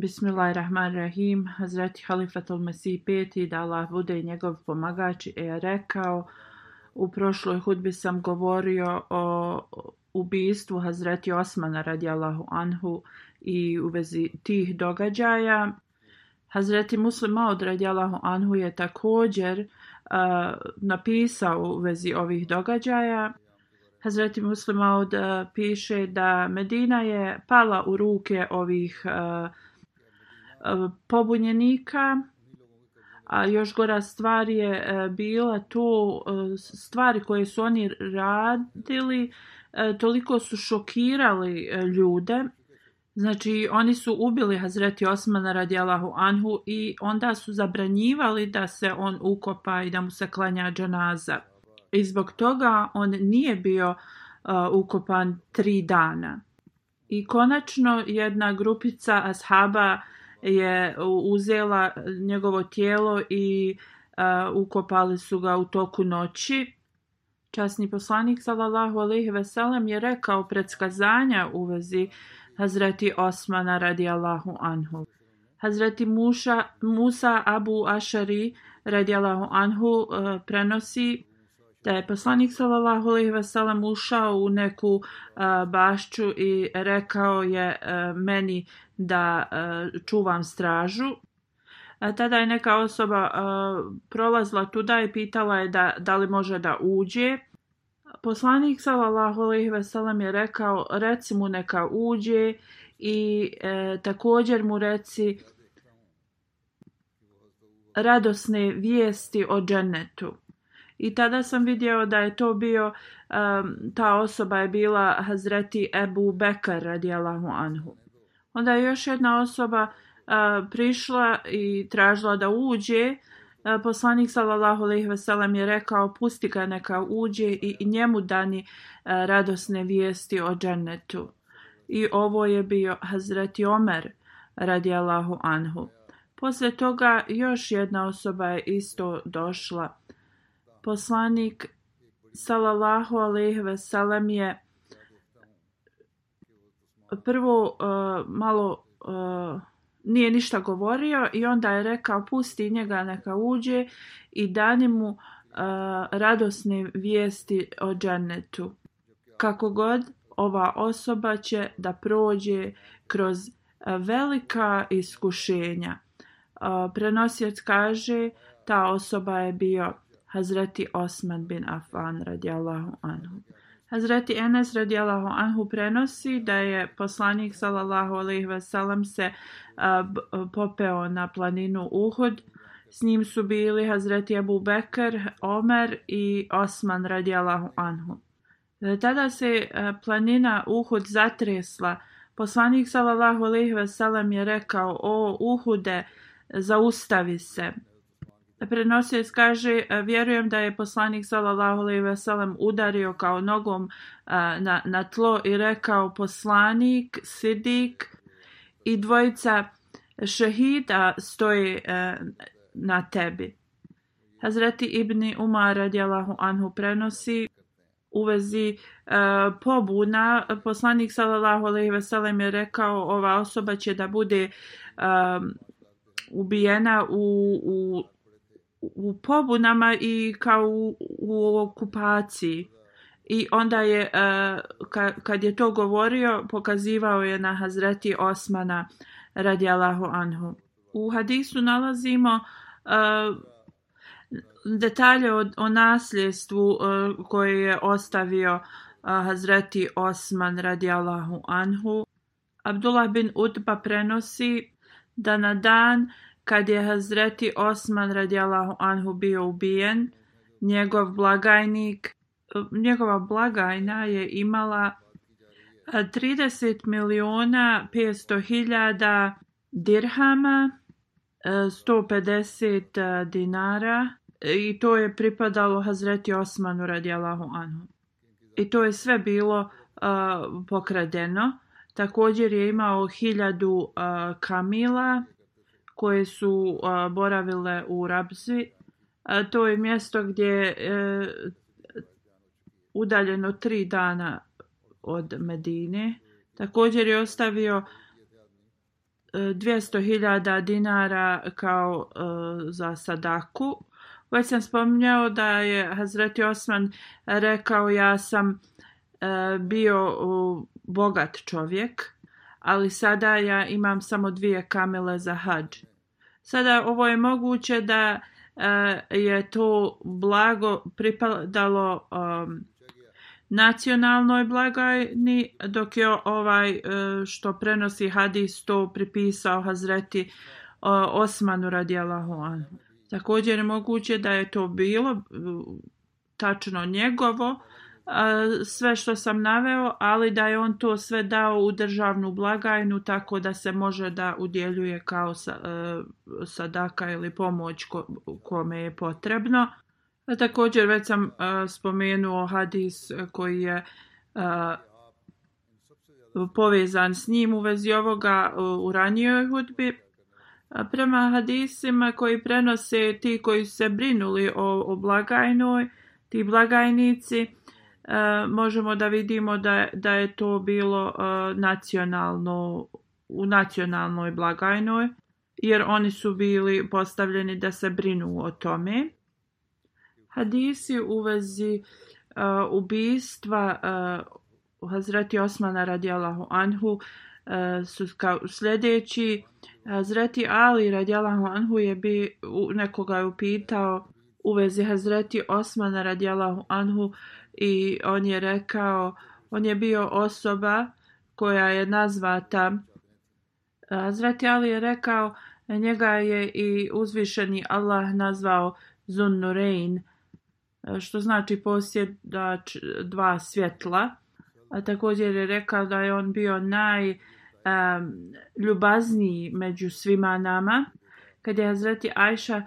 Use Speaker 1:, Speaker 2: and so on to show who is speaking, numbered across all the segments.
Speaker 1: Bismillahirrahmanirrahim. Hazreti Halifatul Mesih peti, da Allah bude i njegov pomagač, je rekao, u prošloj hudbi sam govorio o ubijstvu Hazreti Osmana radijallahu anhu i u vezi tih događaja. Hazreti Muslim Maud radijallahu anhu je također uh, napisao u vezi ovih događaja. Hazreti Muslim Maud uh, piše da Medina je pala u ruke ovih uh, Eh, pobunjenika, a još gora stvar je eh, bila to eh, stvari koje su oni radili, toliko su šokirali ljude. Znači, oni su ubili Hazreti Osmana radijalahu anhu i onda su zabranjivali da se on ukopa i da mu se klanja džanaza. I zbog toga on nije bio uh, ukopan tri dana. I konačno jedna grupica ashaba uh, je uzela njegovo tijelo i uh, ukopali su ga u toku noći. Časni poslanik sallallahu alejhi ve sellem je rekao predskazanja u vezi Hazreti Osmana radijallahu anhu. Hazreti Musa, Musa Abu Ašari radijallahu anhu uh, prenosi da je poslanik sallallahu alejhi ve sellem ušao u neku uh, bašću i rekao je uh, meni da uh, čuvam stražu. E, tada je neka osoba uh, prolazila tuda i pitala je da, da li može da uđe. Poslanik sallallahu alejhi ve sellem je rekao reci mu neka uđe i e, također mu reci radosne vijesti o džennetu. I tada sam vidio da je to bio, um, ta osoba je bila Hazreti Ebu Bekar radijalahu anhu. Onda je još jedna osoba uh, prišla i tražila da uđe. Poslanik sallallahu alejhi ve sellem je rekao pusti ga neka uđe i, i njemu dani uh, radosne vijesti o džennetu. I ovo je bio Hazreti Omer radijallahu anhu. Posle toga još jedna osoba je isto došla poslanik sallallahu alejhi ve sellem je prvo uh, malo uh, nije ništa govorio i onda je rekao pusti njega neka uđe i dani mu uh, radosne vijesti o džennetu. Kako god ova osoba će da prođe kroz uh, velika iskušenja. Uh, Prenosjec kaže ta osoba je bio Hazreti Osman bin Affan radijallahu anhu. Hazreti Enes radijallahu anhu prenosi da je poslanik sallallahu alejhi ve sellem se b, popeo na planinu Uhud. S njim su bili Hazreti Abu Bekr, Omer i Osman radijallahu anhu. E, tada se e, planina Uhud zatresla. Poslanik sallallahu alejhi ve sellem je rekao: "O Uhude, zaustavi se." Prenosilac kaže, e, vjerujem da je poslanik sallallahu alejhi ve sellem udario kao nogom e, na, na tlo i rekao poslanik, sidik i dvojica šehida stoje e, na tebi. Hazreti Ibni Umar radijallahu anhu prenosi u vezi e, pobuna poslanik sallallahu alejhi ve sellem je rekao ova osoba će da bude e, ubijena u, u u pobunama i kao u, u okupaciji. I onda je, uh, kad je to govorio, pokazivao je na Hazreti Osmana radijalahu anhu. U hadisu nalazimo uh, detalje o, o nasljedstvu uh, koje je ostavio uh, Hazreti Osman radijalahu anhu. Abdullah bin Utba prenosi da na dan kad je Hazreti Osman radijalahu anhu bio ubijen, njegov blagajnik, njegova blagajna je imala 30 miliona 500 hiljada dirhama, 150 dinara i to je pripadalo Hazreti Osmanu radijalahu anhu. I to je sve bilo uh, pokradeno. Također je imao hiljadu uh, kamila koje su uh, boravile u Rabzi. Uh, to je mjesto gdje je uh, udaljeno tri dana od Medine. Također je ostavio e, 200.000 dinara kao uh, za sadaku. Već sam spominjao da je Hazreti Osman rekao ja sam uh, bio uh, bogat čovjek, ali sada ja imam samo dvije kamele za hađ. Sada ovo je moguće da uh, je to blago pripadalo um, nacionalnoj blagajni, dok je ovaj uh, što prenosi hadis to pripisao Hazreti uh, Osmanu radijalahu anhu. Također je moguće da je to bilo uh, tačno njegovo, sve što sam naveo, ali da je on to sve dao u državnu blagajnu tako da se može da udjeljuje kao sa, e, sadaka ili pomoć ko, kome je potrebno. A također već sam e, spomenuo hadis koji je e, povezan s njim u vezi ovoga u ranijoj hudbi. Prema hadisima koji prenose ti koji se brinuli o, o blagajnoj, ti blagajnici, E, možemo da vidimo da, da je to bilo uh, nacionalno u nacionalnoj blagajnoj jer oni su bili postavljeni da se brinu o tome. Hadisi u vezi uh, ubistva uh, Hazreti Osmana radijalahu anhu uh, su kao sljedeći. Hazreti Ali radijalahu anhu je bi nekoga je upitao u vezi Hazreti Osmana radijalahu anhu uh, i on je rekao, on je bio osoba koja je nazvata eh, Hazreti Ali je rekao, njega je i uzvišeni Allah nazvao Zunnurein, eh, što znači posjedač dva svjetla. A također je rekao da je on bio najljubazniji um, među svima nama. Kad je Hazreti Ajša uh,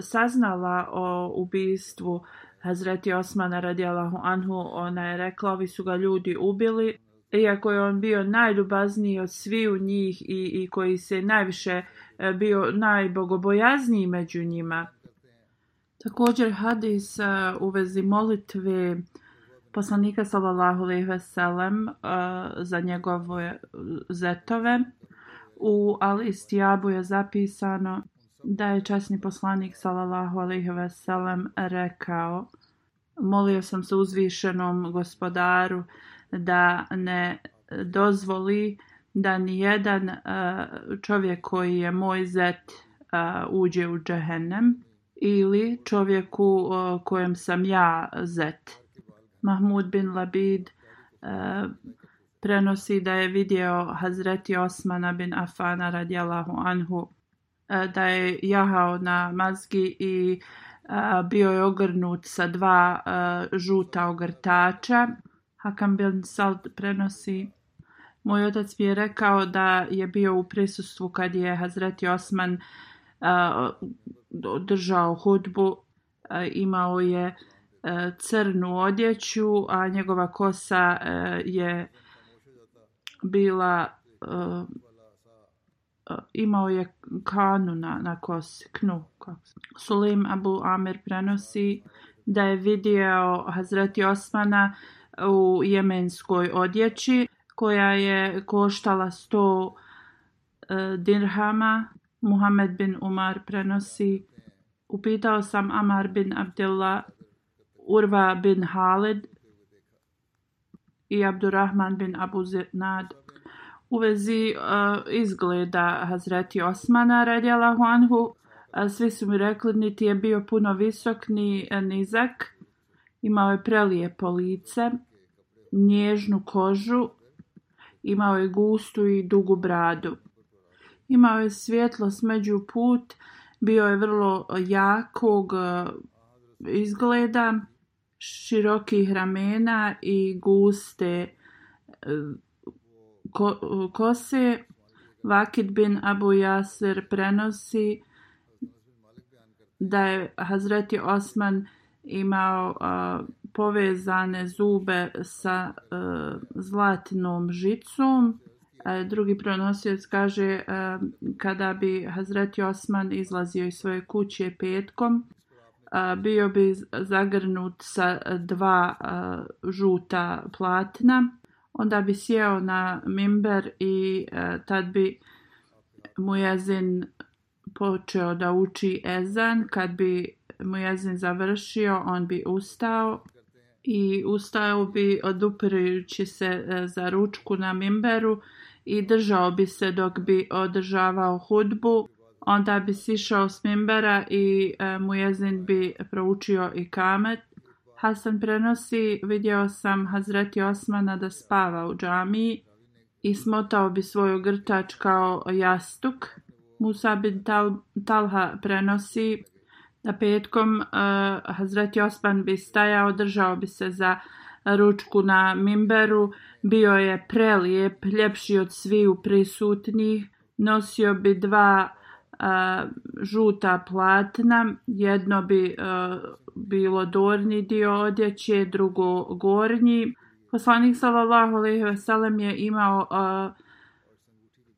Speaker 1: saznala o ubistvu Hazreti Osmana radijalahu anhu, ona je rekla, ovi su ga ljudi ubili, iako je on bio najljubazniji od sviju njih i, i koji se najviše e, bio najbogobojazniji među njima. Također hadis uh, u vezi molitve poslanika sallallahu alejhi ve sellem uh, za njegove zetove u Al Istijabu je zapisano da je časni poslanik sallallahu alejhi ve sellem rekao molio sam se uzvišenom gospodaru da ne dozvoli da ni jedan uh, e, čovjek koji je moj zet uh, uđe u džehennem ili čovjeku uh, kojem sam ja zet. Mahmud bin Labid uh, prenosi da je vidio Hazreti Osmana bin Afana radijallahu anhu E, da je jahao na mazgi i e, bio je ogrnut sa dva e, žuta ogrtača. Hakan bin Sald prenosi. Moj otac mi je rekao da je bio u prisustvu kad je Hazreti Osman uh, držao hudbu. Uh, imao je uh, crnu odjeću, a njegova kosa uh, je bila uh, imao je kanu na, na kosi, knu. Sulim Abu Amir prenosi da je vidio Hazreti Osmana u jemenskoj odjeći koja je koštala 100 uh, e, dirhama. Muhammed bin Umar prenosi Upitao sam Amar bin Abdullah, Urva bin Halid i Abdurrahman bin Abu Zinad u vezi uh, izgleda Hazreti Osmana radjala Huanhu. Uh, svi su mi rekli niti je bio puno visok ni nizak. Imao je prelijepo lice, nježnu kožu, imao je gustu i dugu bradu. Imao je svjetlo smeđu put, bio je vrlo jakog uh, izgleda, širokih ramena i guste uh, ko, kose Vakid bin Abu Yasir prenosi da je Hazreti Osman imao a, povezane zube sa a, zlatnom žicom. A, drugi prenosioc kaže a, kada bi Hazreti Osman izlazio iz svoje kuće petkom, a, bio bi zagrnut sa dva a, žuta platna onda bi sjeo na mimber i e, tad bi mu jezin počeo da uči ezan. Kad bi mu jezin završio, on bi ustao i ustao bi odupirajući se e, za ručku na mimberu i držao bi se dok bi održavao hudbu. Onda bi sišao s mimbera i e, mu jezin bi proučio i kamet. Hasan prenosi, vidio sam Hazreti Osmana da spava u džamiji i smotao bi svoju grtač kao jastuk. Musa bin Tal Talha prenosi da petkom uh, Hazreti Osman bi stajao, držao bi se za ručku na mimberu, bio je prelijep, ljepši od sviju prisutnih, nosio bi dva a, žuta platna, jedno bi bilo dorni dio odjeće, drugo gornji. Poslanik sallallahu alejhi ve sellem je imao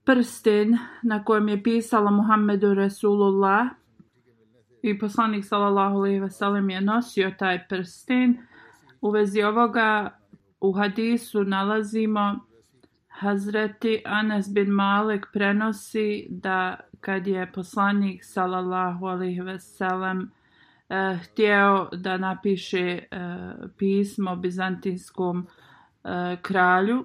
Speaker 1: prsten na kojem je pisalo Muhammedu Resulullah i poslanik sallallahu alejhi ve sellem je nosio taj prsten. U vezi ovoga u hadisu nalazimo Hazreti Anas bin Malik prenosi da kad je poslanik sallallahu alejhi ve sellem uh, eh, htio da napiše eh, pismo bizantinskom eh, kralju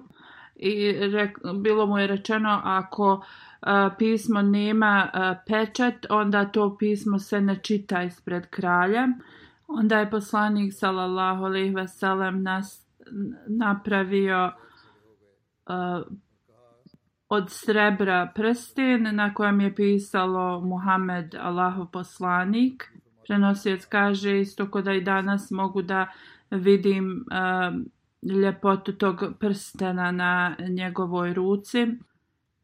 Speaker 1: i rek, bilo mu je rečeno ako eh, pismo nema eh, pečat onda to pismo se ne čita ispred kralja. Onda je poslanik sallallahu alejhi ve sellem nas napravio eh, od srebra prsten na kojem je pisalo Muhammed Allahov poslanik prenosioc kaže isto kod da i danas mogu da vidim uh, ljepotu tog prstena na njegovoj ruci.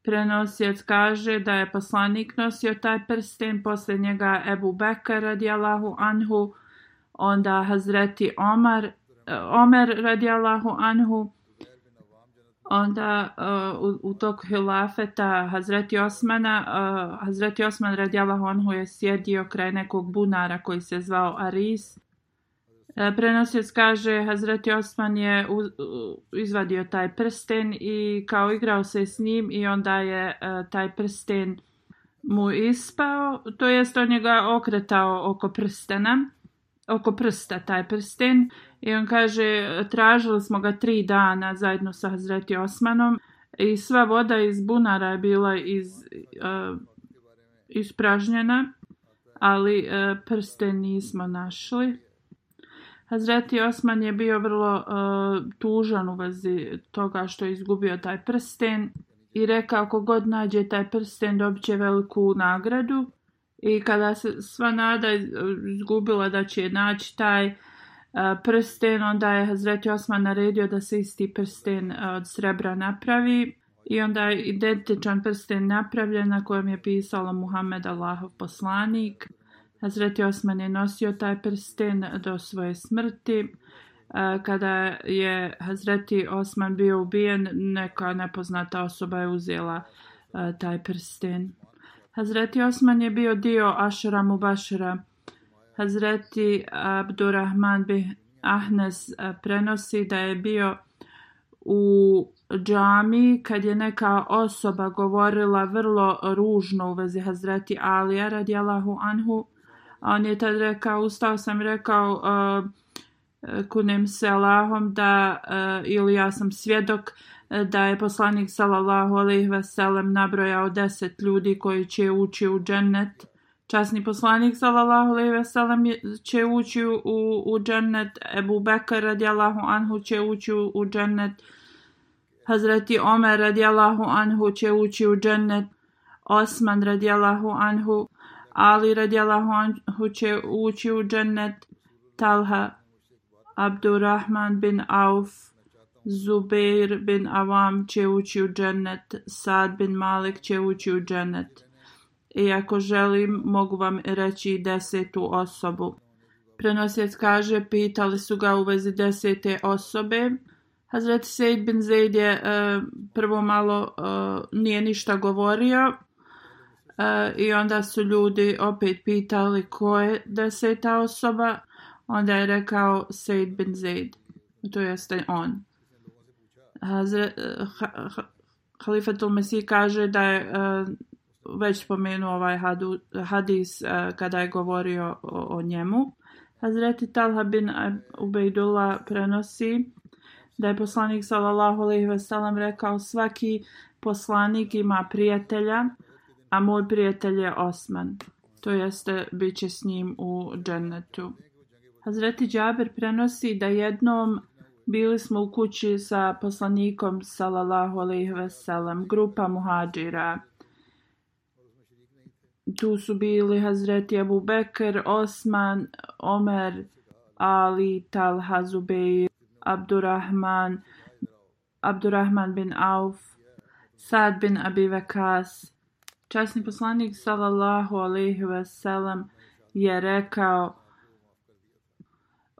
Speaker 1: Prenosioc kaže da je poslanik nosio taj prsten, posle njega Ebu Bekar radijalahu anhu, onda Hazreti Omar, uh, Omer radijalahu anhu, onda uh, u, u toku hilafeta Hazreti Osmana, uh, Hazreti Osman radijalahu anhu je sjedio kraj nekog bunara koji se zvao Aris. Uh, prenosio kaže Hazreti Osman je u, u, izvadio taj prsten i kao igrao se s njim i onda je uh, taj prsten mu ispao, to jest on je ga okretao oko prstena, oko prsta taj prsten I on kaže, tražili smo ga tri dana zajedno sa Hazreti Osmanom i sva voda iz bunara je bila iz, uh, ispražnjena, ali eh, uh, prsten nismo našli. Hazreti Osman je bio vrlo uh, tužan u vezi toga što je izgubio taj prsten i rekao ako god nađe taj prsten dobit će veliku nagradu. I kada se sva nada izgubila da će naći taj prsten, onda je Hazreti Osman naredio da se isti prsten od srebra napravi i onda je identičan prsten napravljen na kojem je pisalo Muhammed Allahov poslanik. Hazreti Osman je nosio taj prsten do svoje smrti. Kada je Hazreti Osman bio ubijen, neka nepoznata osoba je uzela taj prsten. Hazreti Osman je bio dio Ašera Mubašera. Hazreti Abdurrahman bin Ahnes eh, prenosi da je bio u džami kad je neka osoba govorila vrlo ružno u vezi Hazreti Alija radijalahu anhu. A on je tad rekao, ustao sam rekao uh, kunem se Allahom da uh, ili ja sam svjedok E, da je poslanik sallallahu alejhi ve sellem nabrojao deset ljudi koji će ući u džennet. Časni poslanik sallallahu alejhi ve sellem će ući u u džennet. Ebu Bekr radijallahu anhu će ući u džennet. Hazreti Omer radijallahu anhu će ući u džennet. Osman radijallahu anhu, Ali radijallahu anhu će ući u džennet. Talha Abdurrahman bin Auf, Zubair bin Awam će ući u džennet, Sad bin Malik će ući u džennet. I ako želim, mogu vam reći desetu osobu. Prenosjec kaže, pitali su ga u vezi desete osobe. Hazret Sejd bin Zaid je e, prvo malo e, nije ništa govorio e, i onda su ljudi opet pitali ko je deseta osoba. Onda je rekao Sejd bin Zaid. To jeste on. Hazret, uh, eh, Halifatul Mesih kaže da je eh, već spomenuo ovaj hadu, hadis eh, kada je govorio o, o njemu. Hazreti Talha bin Ubejdullah prenosi da je poslanik sallallahu alejhi ve sellem rekao svaki poslanik ima prijatelja, a moj prijatelj je Osman. To jeste biće s njim u džennetu. Hazreti Džaber prenosi da jednom bili smo u kući sa poslanikom sallallahu alejhi ve sellem, grupa muhadžira. Tu su bili Hazreti Abu Bekr, Osman, Omer, Ali, Talha, Zubeir, Abdurrahman, Abdurrahman bin Auf, Sad bin Abi Vakas. Časni poslanik sallallahu alejhi ve sellem je rekao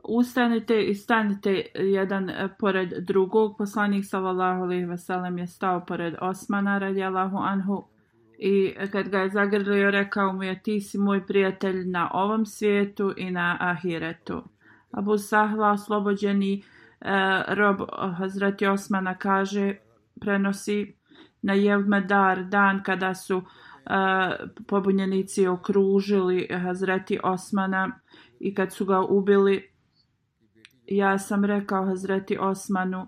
Speaker 1: Ustanite i stanite jedan e, pored drugog. Poslanik sallallahu alejhi ve sellem je stao pored Osmana radijallahu anhu i kad ga je zagrlio rekao mu je ti si moj prijatelj na ovom svijetu i na ahiretu. Abu Sahla oslobođeni e, rob Hazreti Osmana kaže, prenosi na Jevmedar dan kada su e, pobunjenici okružili Hazreti Osmana i kad su ga ubili, ja sam rekao Hazreti Osmanu,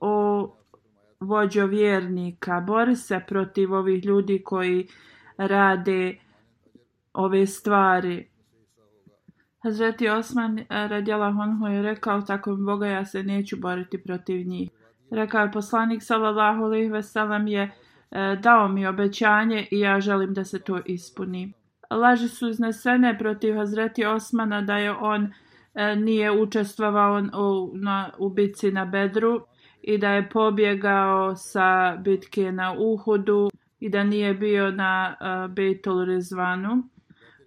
Speaker 1: o vođo vjernika, bori se protiv ovih ljudi koji rade ove stvari. Hazreti Osman eh, radjala Honhu je rekao, tako mi Boga ja se neću boriti protiv njih. Rekao je poslanik sallallahu alaihi veselam je e, dao mi obećanje i ja želim da se to ispuni. Laži su iznesene protiv Hazreti Osmana da je on E, nije učestvovao u, na, u bitci na Bedru i da je pobjegao sa bitke na Uhudu i da nije bio na e, uh, Bejtul Rizvanu.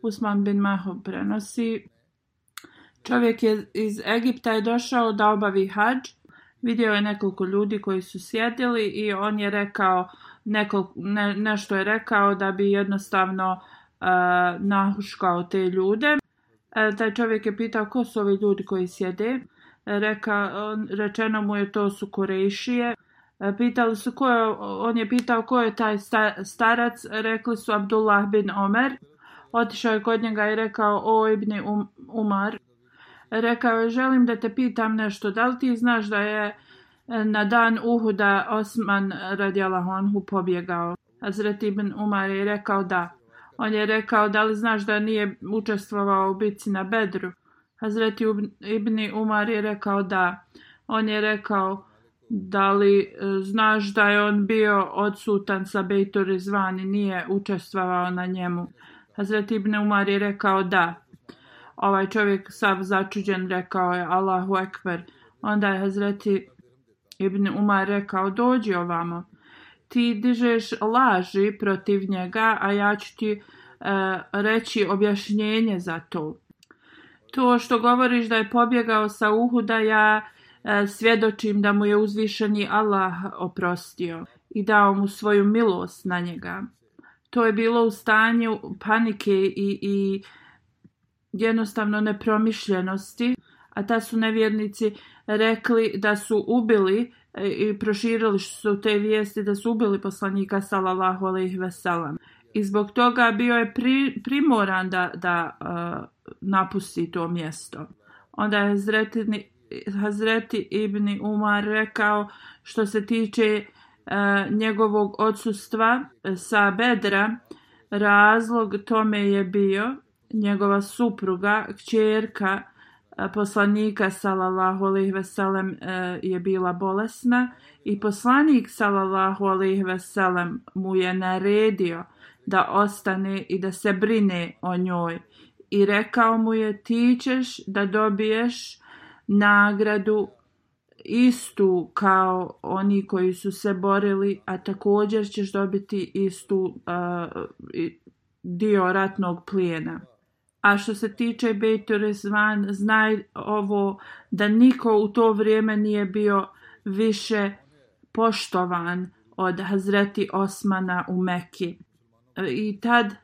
Speaker 1: Usman bin Maho prenosi. Čovjek je iz Egipta je došao da obavi hađ. Vidio je nekoliko ljudi koji su sjedili i on je rekao neko, ne, nešto je rekao da bi jednostavno uh, nahuškao te ljude. E, taj čovjek je pitao ko su ovi ljudi koji sjede e, reka, rečeno mu je to su Korejšije. E, pitali su ko je, on je pitao ko je taj starac, rekli su Abdullah bin Omer. Otišao je kod njega i rekao o Ibni um, Umar. Rekao je želim da te pitam nešto, da li ti znaš da je e, na dan Uhuda Osman radijalahu anhu pobjegao. Hazret ibn Umar je rekao da. On je rekao da li znaš da nije učestvovao u bitci na Bedru. Hazreti Ibni Umar je rekao da. On je rekao da li e, znaš da je on bio odsutan sa Bejtur izvan i nije učestvovao na njemu. Hazreti Ibni Umar je rekao da. Ovaj čovjek sav začuđen rekao je Allahu Ekber. Onda je Hazreti Ibn Umar rekao dođi ovamo. Ti dižeš laži protiv njega, a ja ću ti e, reći objašnjenje za to to što govoriš da je pobjegao sa Uhuda, ja e, svjedočim da mu je uzvišeni Allah oprostio i dao mu svoju milost na njega. To je bilo u stanju panike i, i jednostavno nepromišljenosti, a ta su nevjernici rekli da su ubili E, i proširili su te vijesti da su ubili poslanika sallallahu alejhi ve sellem. I zbog toga bio je pri, primoran da, da uh, napusti to mjesto. Onda je Hazreti, Hazreti Ibni Umar rekao što se tiče uh, njegovog odsustva sa Bedra, razlog tome je bio njegova supruga, kćerka poslanika sallallahu alejhi ve sellem e, je bila bolesna i poslanik sallallahu alejhi ve sellem mu je naredio da ostane i da se brine o njoj i rekao mu je ti ćeš da dobiješ nagradu istu kao oni koji su se borili, a također ćeš dobiti istu uh, dio ratnog plijena. A što se tiče Bejtu Rezvan, znaj ovo da niko u to vrijeme nije bio više poštovan od Hazreti Osmana u Mekki. I tad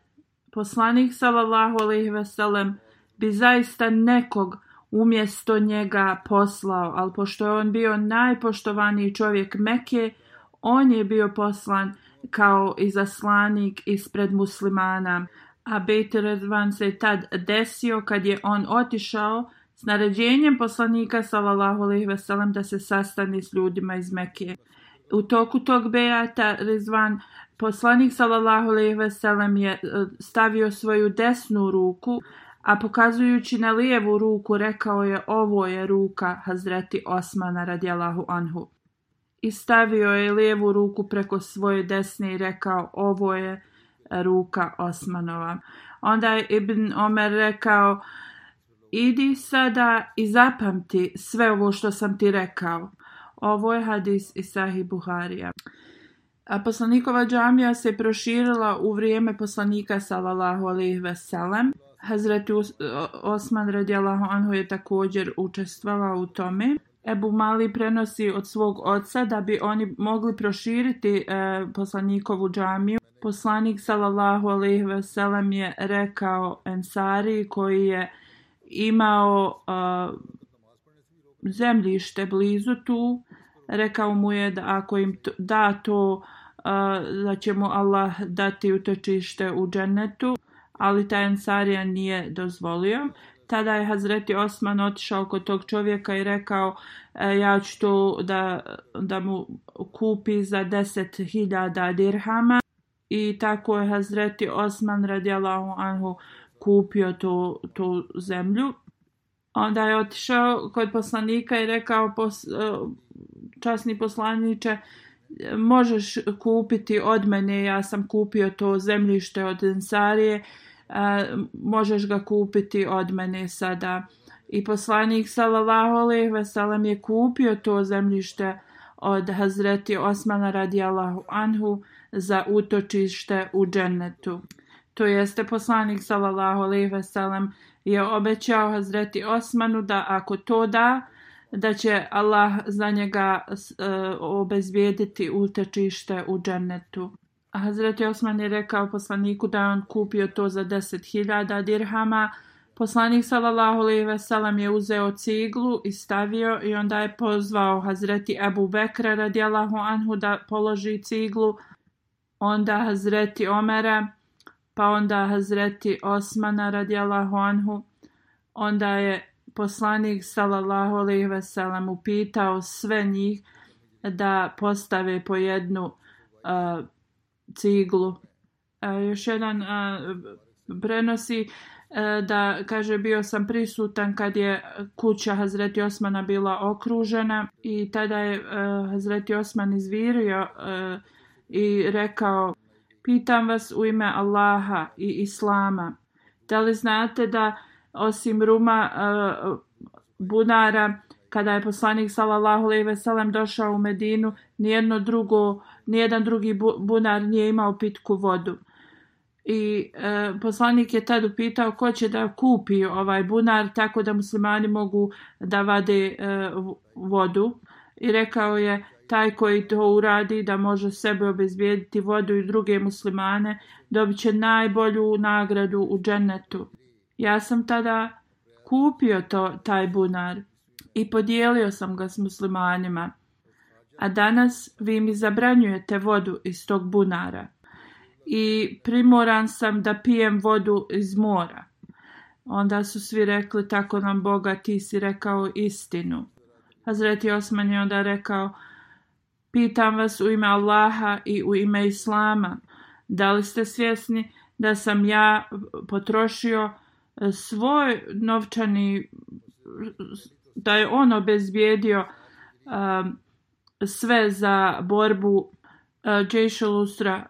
Speaker 1: poslanik sallallahu alejhi ve sellem bi zaista nekog umjesto njega poslao, ali pošto je on bio najpoštovaniji čovjek Mekke, on je bio poslan kao izaslanik ispred muslimana a Bejt Redvan se tad desio kad je on otišao s naređenjem poslanika sallallahu alejhi ve sellem da se sastane s ljudima iz Mekke. U toku tog bejata Rezvan poslanik sallallahu alejhi ve sellem je e, stavio svoju desnu ruku, a pokazujući na lijevu ruku rekao je ovo je ruka Hazreti Osmana radijallahu anhu. I stavio je lijevu ruku preko svoje desne i rekao ovo je ruka Osmanova. Onda je Ibn Omer rekao, idi sada i zapamti sve ovo što sam ti rekao. Ovo je hadis iz Sahih Buharija. A poslanikova džamija se proširila u vrijeme poslanika sallallahu alejhi ve sellem. Hazreti Osman radijallahu anhu je također učestvovao u tome. Ebu Mali prenosi od svog oca da bi oni mogli proširiti e, poslanikovu džamiju poslanik sallallahu alejhi ve sellem je rekao Ensari koji je imao uh, zemljište blizu tu rekao mu je da ako im da to uh, da će mu Allah dati utočište u džennetu ali taj Ensarija nije dozvolio. Tada je Hazreti Osman otišao kod tog čovjeka i rekao e, ja ću to da, da mu kupi za deset hiljada dirhama i tako je Hazreti Osman radijalahu anhu kupio tu, tu zemlju. Onda je otišao kod poslanika i rekao pos, e, časni poslaniče možeš kupiti od mene, ja sam kupio to zemljište od Ensarije, e, možeš ga kupiti od mene sada. I poslanik sallallahu alejhi ve sellem je kupio to zemljište od Hazreti Osmana radijallahu anhu za utočište u džennetu. To jeste poslanik sallallahu alejhi ve sellem je obećao Hazreti Osmanu da ako to da da će Allah za njega e, obezbijediti utočište u džennetu. Hazreti Osman je rekao poslaniku da on kupio to za 10.000 dirhama. Poslanik sallallahu alejhi ve sellem je uzeo ciglu i stavio i onda je pozvao Hazreti Abu Bekra radijallahu anhu da položi ciglu onda Hazreti Omera, pa onda Hazreti Osmana radijallahu anhu, onda je poslanik sallallahu alejhi ve sellem upitao sve njih da postave po jednu uh, ciglu. Uh, još jedan uh, prenosi uh, da kaže bio sam prisutan kad je kuća Hazreti Osmana bila okružena i tada je uh, Hazreti Osman izvirio uh, i rekao pitam vas u ime Allaha i Islama da li znate da osim Ruma uh, bunara kada je poslanik sallallahu alejhi ve sellem došao u Medinu nijedno drugo nijedan drugi bunar nije imao pitku vodu? I e, poslanik je tad upitao ko će da kupi ovaj bunar tako da muslimani mogu da vade e, vodu? I rekao je taj koji to uradi da može sebe obezbijediti vodu i druge muslimane dobit će najbolju nagradu u džennetu. Ja sam tada kupio to, taj bunar i podijelio sam ga s muslimanima. A danas vi mi zabranjujete vodu iz tog bunara. I primoran sam da pijem vodu iz mora. Onda su svi rekli, tako nam Boga, ti si rekao istinu. Hazreti Osman je onda rekao, pitam vas u ime Allaha i u ime Islama, da li ste svjesni da sam ja potrošio e, svoj novčani, da je on obezbijedio um, sve za borbu e, uh, Džejša Lustra,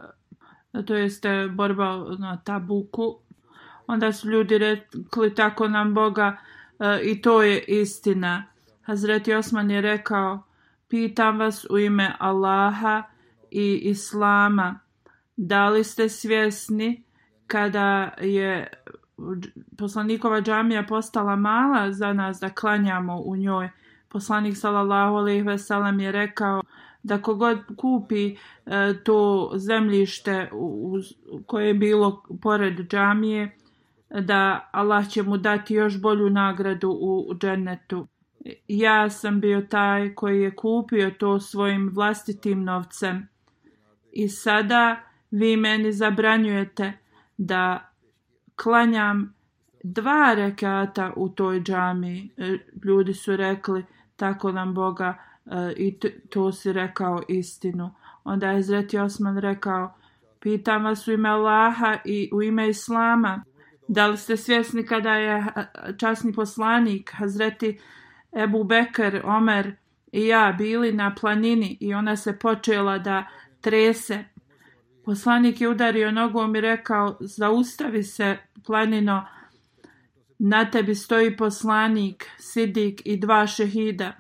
Speaker 1: to jeste borba na Tabuku, onda su ljudi rekli tako nam Boga uh, i to je istina. Hazreti Osman je rekao, pitam vas u ime Allaha i Islama, da li ste svjesni kada je poslanikova džamija postala mala za nas da klanjamo u njoj. Poslanik sallallahu alejhi ve sellem je rekao da kogod kupi e, to zemljište u, u, koje je bilo pored džamije da Allah će mu dati još bolju nagradu u, u džennetu. Ja sam bio taj koji je kupio to svojim vlastitim novcem. I sada vi meni zabranjujete da klanjam dva rekata u toj džami. E, ljudi su rekli tako nam Boga e, i to si rekao istinu. Onda je Zreti Osman rekao pitam vas u ime Allaha i u ime Islama da li ste svjesni kada je časni poslanik Hazreti Ebu Bekr, Omer i ja bili na planini i ona se počela da trese Poslanik je udario nogom i rekao, zaustavi se, planino, na tebi stoji poslanik, sidik i dva šehida.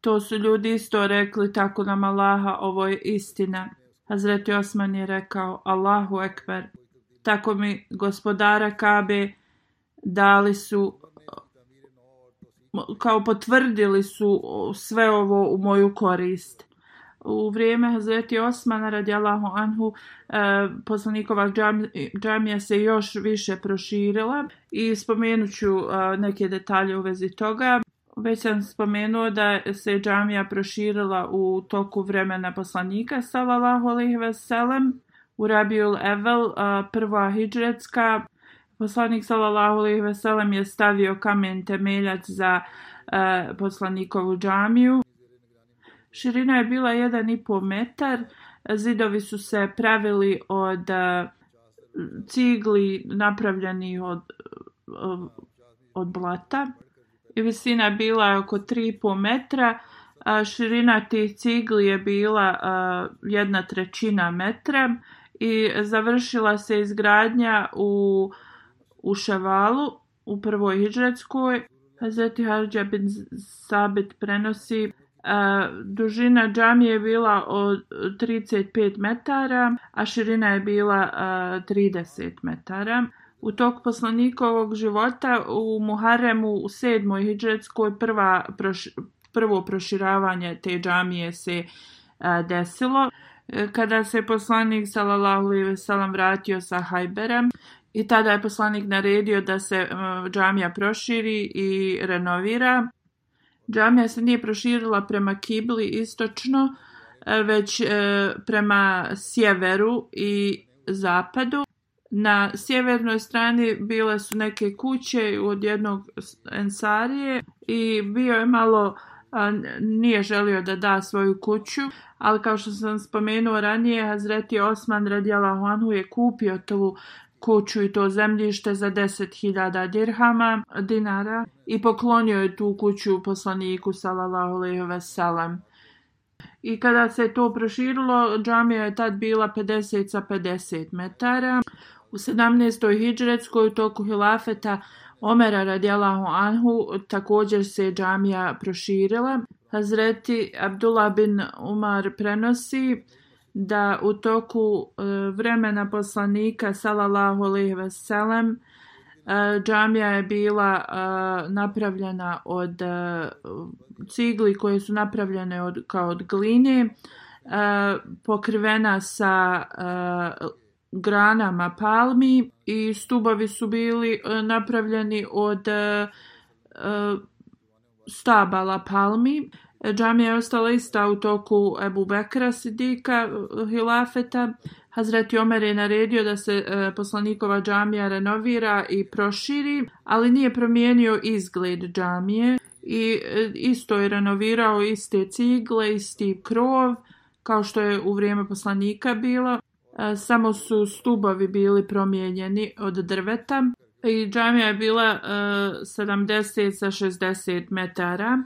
Speaker 1: To su ljudi isto rekli, tako nam Allaha, ovo je istina. Hazreti Osman je rekao, Allahu ekber. Tako mi gospodara Kabe dali su, kao potvrdili su sve ovo u moju korist. U vrijeme Hazreti Osmana radijallahu anhu e, poslanikova džamija se još više proširila. I spomenut ću e, neke detalje u vezi toga. Već sam spomenuo da se džamija proširila u toku vremena poslanika sallallahu alejhi ve sellem. U Rabiul Evel e, prva hidžretska poslanik sallallahu alejhi ve sellem je stavio kamen temeljac za e, poslanikovu džamiju. Širina je bila 1,5 metar, zidovi su se pravili od e, cigli napravljeni od, e, od blata. I visina je bila oko 3,5 metra, a širina tih cigli je bila e, jedna trećina metra i završila se izgradnja u, u Ševalu, u prvoj hidžretskoj. Hazreti Hadža bin Sabit prenosi e, dužina džamije je bila od 35 metara, a širina je bila e, 30 metara. U tok poslanikovog života u Muharremu u sedmoj hijđretskoj prva proš, prvo proširavanje te džamije se e, desilo. Kada se poslanik sallallahu alejhi ve sellem vratio sa Hajbera i tada je poslanik naredio da se e, džamija proširi i renovira. Džamija se nije proširila prema kibli istočno, e, već e, prema sjeveru i zapadu. Na sjevernoj strani bile su neke kuće od jednog ensarije i bio je malo nije želio da da svoju kuću, ali kao što sam spomenuo ranije, Hazreti Osman radijala Huanhu je kupio tu kuću i to zemljište za 10.000 dirhama dinara i poklonio je tu kuću poslaniku sallallahu alejhi ve sellem. I kada se to proširilo, džamija je tad bila 50 sa 50 metara. U 17. hidžretskoj toku hilafeta Omera radijalahu anhu također se džamija proširila. Hazreti Abdullah bin Umar prenosi da u toku e, vremena poslanika sallallahu alejhi ve sellem e, džamija je bila e, napravljena od e, cigli koje su napravljene od kao od gline e, pokrivena sa granama palmi i stubovi su bili napravljeni od stabala palmi. Džamija je ostala ista u toku Ebu Bekra Sidika eh, Hilafeta. Hazreti Omer je naredio da se e, poslanikova džamija renovira i proširi, ali nije promijenio izgled džamije i e, isto je renovirao iste cigle, isti krov, kao što je u vrijeme poslanika bilo. E, samo su stubovi bili promijenjeni od drveta i džamija je bila 70 sa 60 metara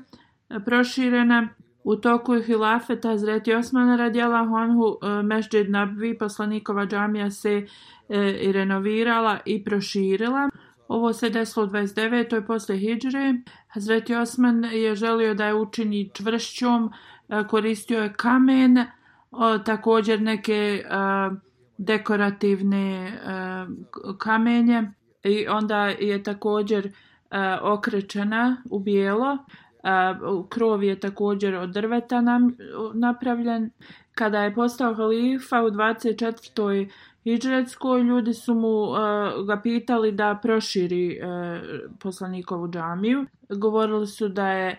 Speaker 1: proširena. U toku hilafeta Hazreti Osmana radijala Honhu e, Mešđed Nabvi poslanikova džamija se e, i renovirala i proširila. Ovo se desilo u 29. posle Hidžre. Hazreti Osman je želio da je učini čvršćom, e, koristio je kamen, e, također neke dekorativne kamenje i onda je također okrečena u bijelo krov je također od drveta nam, napravljen. Kada je postao halifa u 24. Hidžretskoj, ljudi su mu uh, ga pitali da proširi uh, poslanikovu džamiju. Govorili su da je e,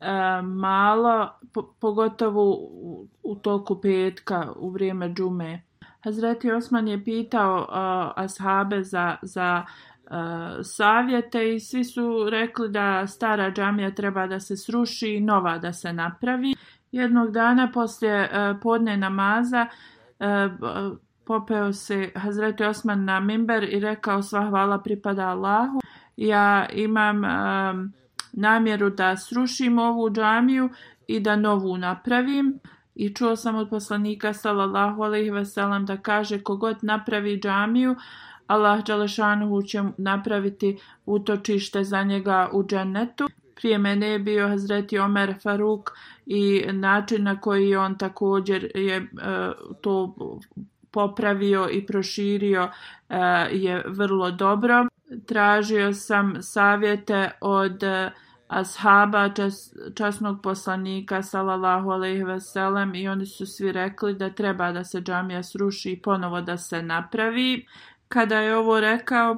Speaker 1: uh, malo, po, pogotovo u, u toku petka, u vrijeme džume. Hazreti Osman je pitao uh, ashabe za, za uh, E, savjete i svi su rekli da stara džamija treba da se sruši i nova da se napravi. Jednog dana poslije e, podne namaza e, popeo se Hazreti Osman na mimber i rekao sva hvala pripada Allahu. Ja imam um, namjeru da srušim ovu džamiju i da novu napravim. I čuo sam od poslanika sallallahu alejhi ve sellem da kaže kogod napravi džamiju, uh, Allah Đalešanuhu će napraviti utočište za njega u džennetu. Prije mene je bio Hazreti Omer Faruk i način na koji on također je uh, to popravio i proširio uh, je vrlo dobro. Tražio sam savjete od uh, ashaba čas, časnog poslanika sallallahu alejhi ve sellem i oni su svi rekli da treba da se džamija sruši i ponovo da se napravi kada je ovo rekao,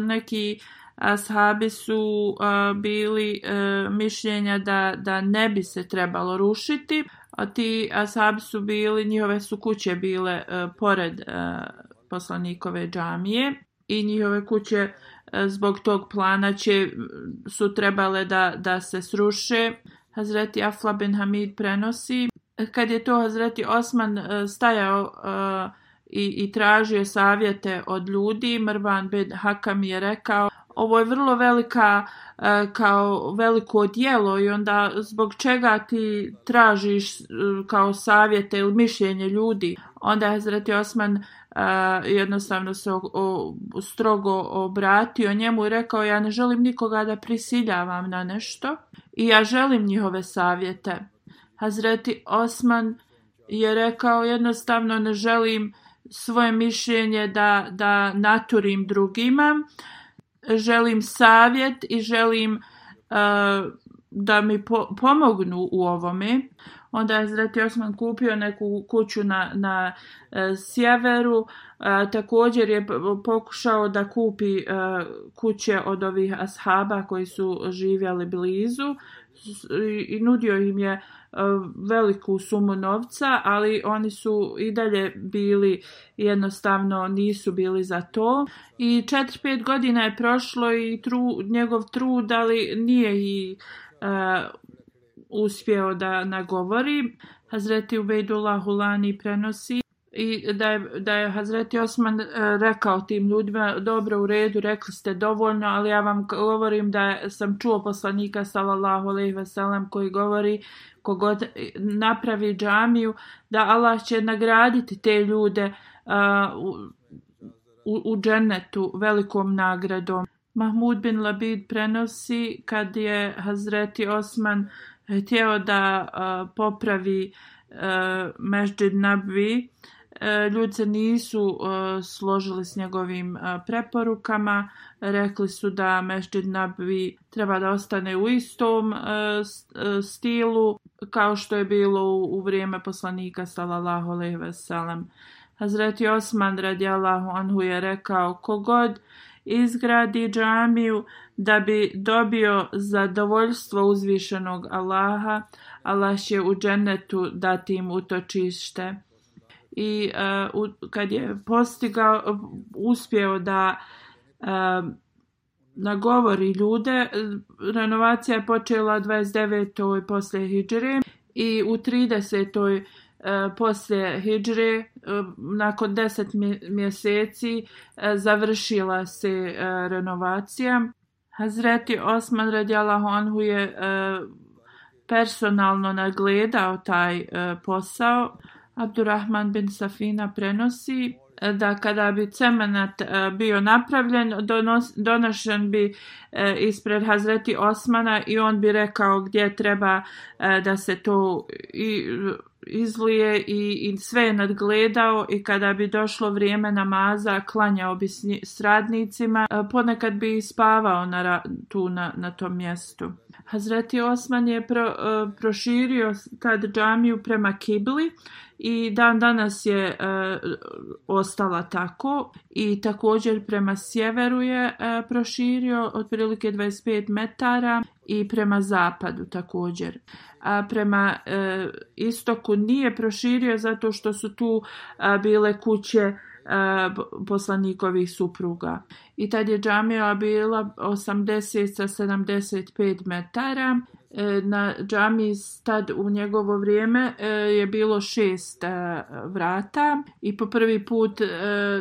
Speaker 1: neki ashabi su uh, bili uh, mišljenja da, da ne bi se trebalo rušiti, a ti ashabi su bili, njihove su kuće bile uh, pored uh, poslanikove džamije i njihove kuće uh, zbog tog plana će, su trebale da, da se sruše. Hazreti Afla bin Hamid prenosi. Kad je to Hazreti Osman uh, stajao uh, i, i tražio savjete od ljudi. Mrvan bin Hakam je rekao, ovo je vrlo velika, e, kao veliko dijelo i onda zbog čega ti tražiš e, kao savjete ili mišljenje ljudi. Onda je Hazreti Osman uh, jednostavno se o, o, strogo obratio njemu i rekao ja ne želim nikoga da prisiljavam na nešto i ja želim njihove savjete. Hazreti Osman je rekao jednostavno ne želim svoje mišljenje da, da naturim drugima. Želim savjet i želim uh, da mi po, pomognu u ovome. Onda je Zreti Osman kupio neku kuću na, na e, sjeveru. E, također je pokušao da kupi e, kuće od ovih ashaba koji su živjeli blizu i nudio im je e, veliku sumu novca, ali oni su i dalje bili jednostavno nisu bili za to. I 4-5 godina je prošlo i tru, njegov trud, ali nije i uh, uspjeo da nagovori. Hazreti Ubejdullah Hulani prenosi i da je, da je Hazreti Osman e, rekao tim ljudima dobro u redu, rekli ste dovoljno, ali ja vam govorim da sam čuo poslanika sallallahu alejhi ve sellem koji govori kogod napravi džamiju da Allah će nagraditi te ljude a, u, u džennetu velikom nagradom. Mahmud bin Labid prenosi kad je Hazreti Osman htio da a, popravi e, a, Mežđid Nabvi, E, ljudi se nisu e, složili s njegovim e, preporukama. Rekli su da Mešđid Nabvi treba da ostane u istom stilu kao što je bilo u vrijeme poslanika sallallahu alejhi ve sellem. Hazreti Osman radijallahu anhu je rekao kogod izgradi džamiju da bi dobio zadovoljstvo uzvišenog Allaha, Allah će u džennetu dati im utočište. I uh, kad je postigao, uspjeo da uh, nagovori ljude, renovacija je počela 29. posle Hidžre i u 30. Uh, poslije Hidžre, uh, nakon 10 mjeseci, uh, završila se renovacija. Hazreti Osman radijalahu anhu je personalno nagledao taj posao. Abdurrahman bin Safina prenosi e, da kada bi cemenat e, bio napravljen, donos, donošen bi e, ispred Hazreti Osmana i on bi rekao gdje treba da se to i, izlije i, i sve je nadgledao i kada bi došlo vrijeme namaza klanjao bi s radnicima, ponekad bi spavao na, tu na, na tom mjestu. Hazreti Osman je pro, proširio tad džamiju prema Kibli i dan danas je e, ostala tako i također prema sjeveru je e, proširio otprilike 25 metara i prema zapadu također. A prema e, istoku nije proširio zato što su tu a, bile kuće e, poslanikovih supruga. I tad je džamija bila 80 sa 75 metara. E, na džami tad u njegovo vrijeme e, je bilo šest e, vrata i po prvi put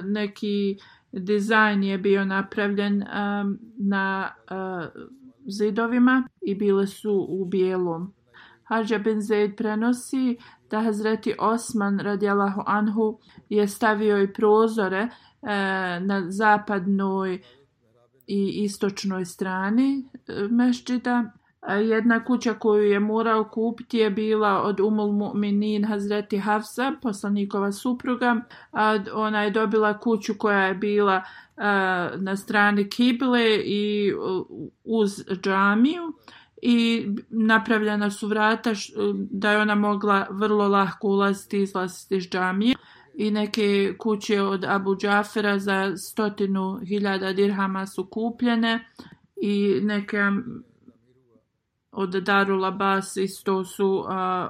Speaker 1: neki dizajn je bio napravljen na zidovima i bile su u bijelom. Hadža bin Zaid prenosi da Hazreti Osman radijalahu anhu je stavio i prozore na zapadnoj i istočnoj strani mešđida. Jedna kuća koju je morao kupiti je bila od Umul Mu'minin Hazreti Hafsa, poslanikova supruga. Ona je dobila kuću koja je bila na strani Kible i uz džamiju i napravljena su vrata da je ona mogla vrlo lahko ulaziti i izlaziti iz džamije i neke kuće od Abu Džafera za stotinu hiljada dirhama su kupljene i neke od Darul Bas isto su a,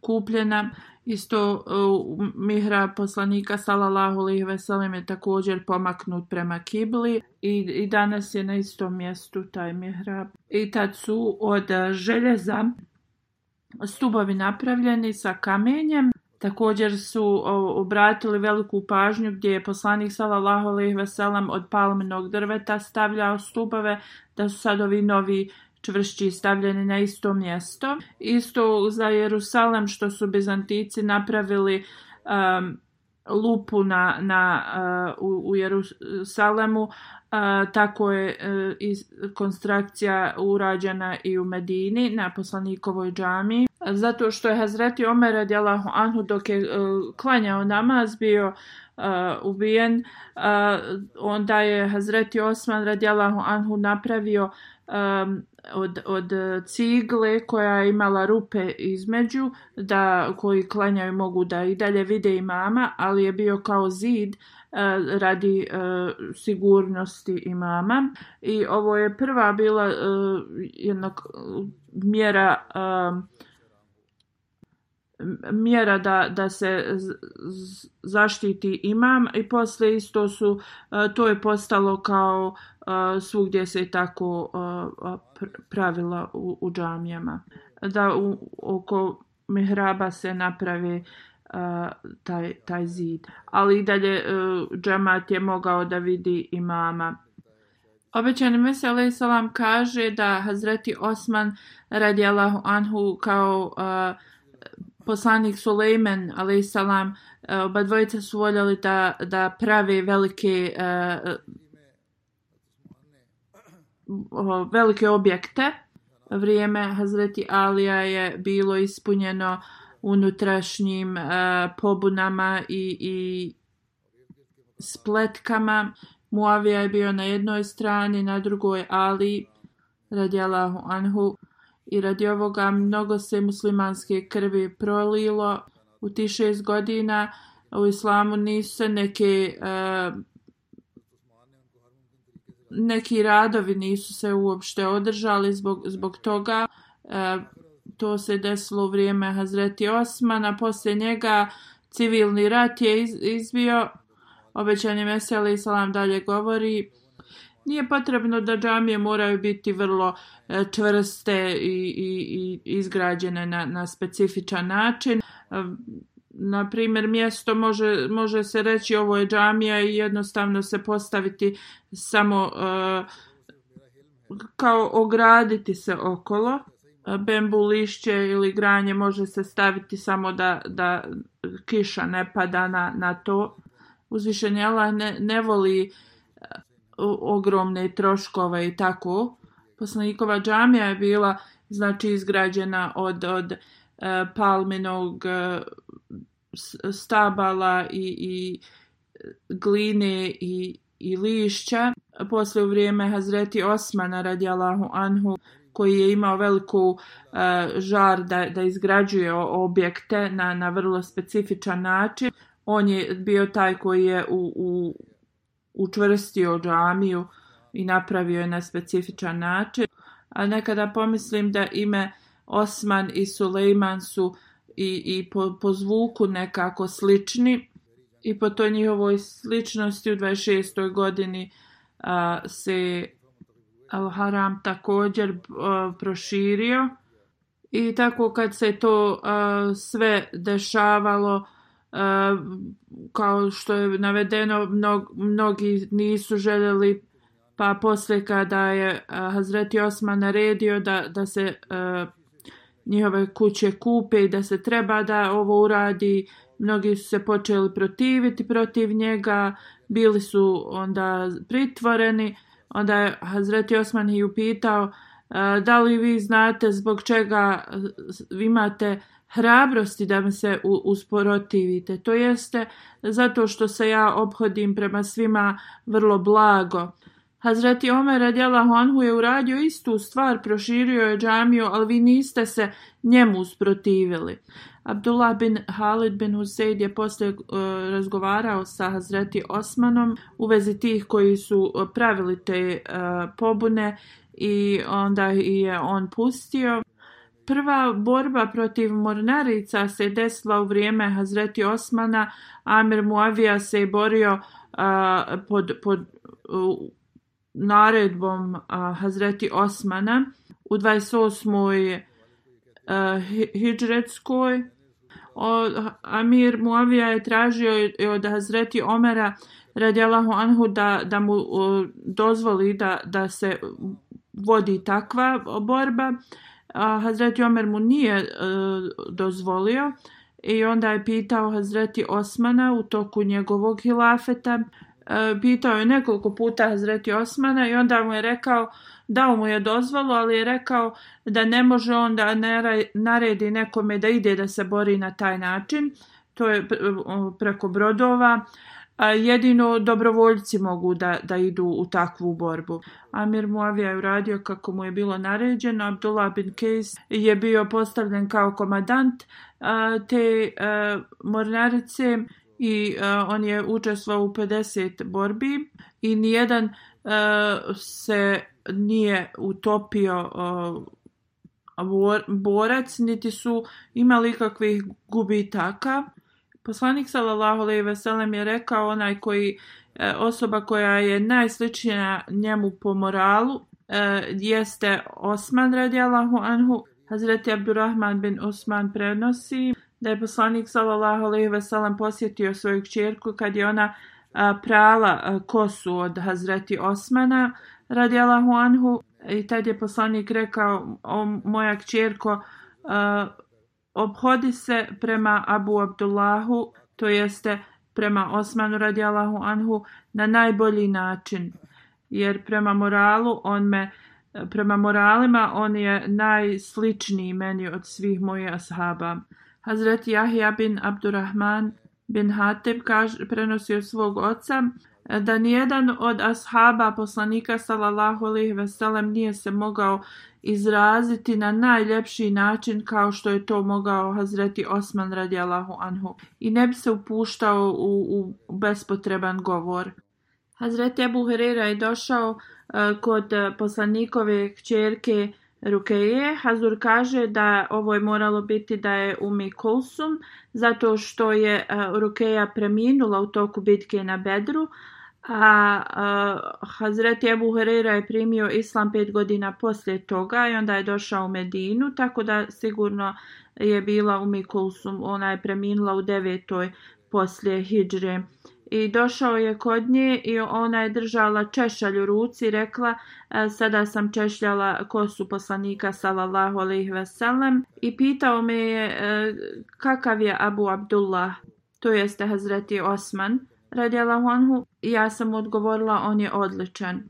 Speaker 1: kupljena Isto e, a, mihra poslanika sallallahu alejhi ve sellem je također pomaknut prema kibli i, i danas je na istom mjestu taj mihrab. I tad su od željeza stubovi napravljeni sa kamenjem. Također su obratili veliku pažnju gdje je poslanik sallallahu alejhi ve sellem od palminog drveta stavljao stubove da su sad ovi novi čvršći stavljeni na isto mjesto. Isto za Jerusalem što su Bizantici napravili um, lupu na, na, uh, u, u Jerusalemu, uh, tako je uh, iz, konstrukcija urađena i u Medini na poslanikovoj džami. Zato što je Hazreti Omer radijalahu anhu dok je uh, klanjao namaz bio uh, ubijen, uh, onda je Hazreti Osman radijalahu anhu napravio um, od, od cigle koja je imala rupe između da koji klanjaju mogu da i dalje vide imama, ali je bio kao zid uh, radi uh, sigurnosti imama i ovo je prva bila e, uh, jedna mjera uh, mjera da, da se zaštiti imam i posle isto su to je postalo kao svugdje se tako pravila u, u džamijama. Da u, oko mihraba se napravi taj, taj zid. Ali i dalje e, džamat je mogao da vidi imama. Obećani Mesele Salam kaže da Hazreti Osman radijalahu anhu kao uh, poslanik Sulejman salam e, oba dvojica su voljeli da, da prave velike e, velike objekte. Vrijeme Hazreti Alija je bilo ispunjeno unutrašnjim e, pobunama i, i spletkama. Muavija je bio na jednoj strani, na drugoj Ali radijalahu anhu i radi ovoga mnogo se muslimanske krvi prolilo u ti šest godina u islamu nisu se neke e, neki radovi nisu se uopšte održali zbog, zbog toga. E, to se desilo u vrijeme Hazreti Osmana. Poslije njega civilni rat je iz, izbio. Obećanje Mesija i Salam dalje govori. Nije potrebno da džamije moraju biti vrlo e, čvrste i, i, i izgrađene na, na specifičan način. Na primjer, mjesto može, može se reći ovo je džamija i jednostavno se postaviti samo uh, kao ograditi se okolo. bambu lišće ili granje može se staviti samo da, da kiša ne pada na, na to. Uzvišenje Allah ne, ne voli eh, ogromne troškove i tako. Poslanikova džamija je bila znači izgrađena od, od uh, palminog uh, stabala i, i gline i, i lišća. Posle u vrijeme Hazreti Osmana radijalahu anhu koji je imao veliku uh, žar da, da izgrađuje objekte na, na vrlo specifičan način. On je bio taj koji je u, u, učvrstio džamiju i napravio je na specifičan način. A nekada pomislim da ime Osman i Sulejman su i, i po, po zvuku nekako slični i po toj njihovoj sličnosti u 26. godini a, se Al-Haram također a, proširio i tako kad se to a, sve dešavalo a, kao što je navedeno mnog, mnogi nisu željeli pa posle kada je a, Hazreti Osman naredio da, da se a, njihove kuće kupe i da se treba da ovo uradi. Mnogi su se počeli protiviti protiv njega, bili su onda pritvoreni. Onda je Hazreti Osman ih upitao e, da li vi znate zbog čega e, imate hrabrosti da mi se usporotivite. To jeste zato što se ja obhodim prema svima vrlo blago. Hazreti Omer radijalahu anhu je uradio istu stvar, proširio je džamiju, ali vi niste se njemu usprotivili. Abdullah bin Halid bin Huseid je posle uh, razgovarao sa Hazreti Osmanom u vezi tih koji su uh, pravili te uh, pobune i onda je on pustio. Prva borba protiv mornarica se desila u vrijeme Hazreti Osmana. Amir Muavija se je borio uh, pod, pod uh, naredbom uh, Hazreti Osmana u 28. Uh, hijđretskoj. Amir Muavija je tražio od Hazreti Omera radijalahu anhu da, da mu o, dozvoli da, da se vodi takva borba. A, Hazreti Omer mu nije uh, dozvolio i onda je pitao Hazreti Osmana u toku njegovog hilafeta E, pitao je nekoliko puta Hazreti Osmana i onda mu je rekao, dao mu je dozvolu, ali je rekao da ne može on da naredi nekome da ide da se bori na taj način. To je preko brodova. Jedino dobrovoljci mogu da, da idu u takvu borbu. Amir Muavija je uradio kako mu je bilo naređeno. Abdullah bin Kejs je bio postavljen kao komadant te e, mornarice i uh, on je učestvovao u 50 borbi i nijedan uh, se nije utopio uh, borac, niti su imali kakvih gubitaka. Poslanik sallallahu alejhi ve sellem je rekao onaj koji osoba koja je najsličnija njemu po moralu jeste Osman radijallahu anhu. Hazreti Abdurrahman bin Osman prenosi da je poslanik sallallahu alejhi ve sellem posjetio svoju kćerku kad je ona a, prala a, kosu od Hazreti Osmana radijallahu anhu i tad je poslanik rekao o moja kćerko a, obhodi se prema Abu Abdullahu to jeste prema Osmanu radijallahu anhu na najbolji način jer prema moralu on me prema moralima on je najsličniji meni od svih mojih ashaba. Hazret Jahja bin Abdurrahman bin Hatib kaž, prenosi od svog oca da nijedan od ashaba poslanika sallallahu alejhi ve sellem nije se mogao izraziti na najljepši način kao što je to mogao Hazreti Osman radijallahu anhu i ne bi se upuštao u, u bespotreban govor. Hazreti Abu Huraira je došao uh, kod poslanikove kćerke Rukeje. Hazur kaže da ovo je moralo biti da je Umi Kulsum zato što je uh, Rukeja preminula u toku bitke na Bedru, a e, uh, Hazreti Ebu Hureyra je primio islam pet godina poslije toga i onda je došao u Medinu, tako da sigurno je bila u Mikulsum, ona je preminula u devetoj poslije Hidžre. I došao je kod nje i ona je držala češalj u ruci i rekla e, sada sam češljala kosu poslanika sallallahu alaihi sellem i pitao me je e, kakav je Abu Abdullah, to jeste Hazreti Osman radijallahu anhu, ja sam odgovorila, on je odličan.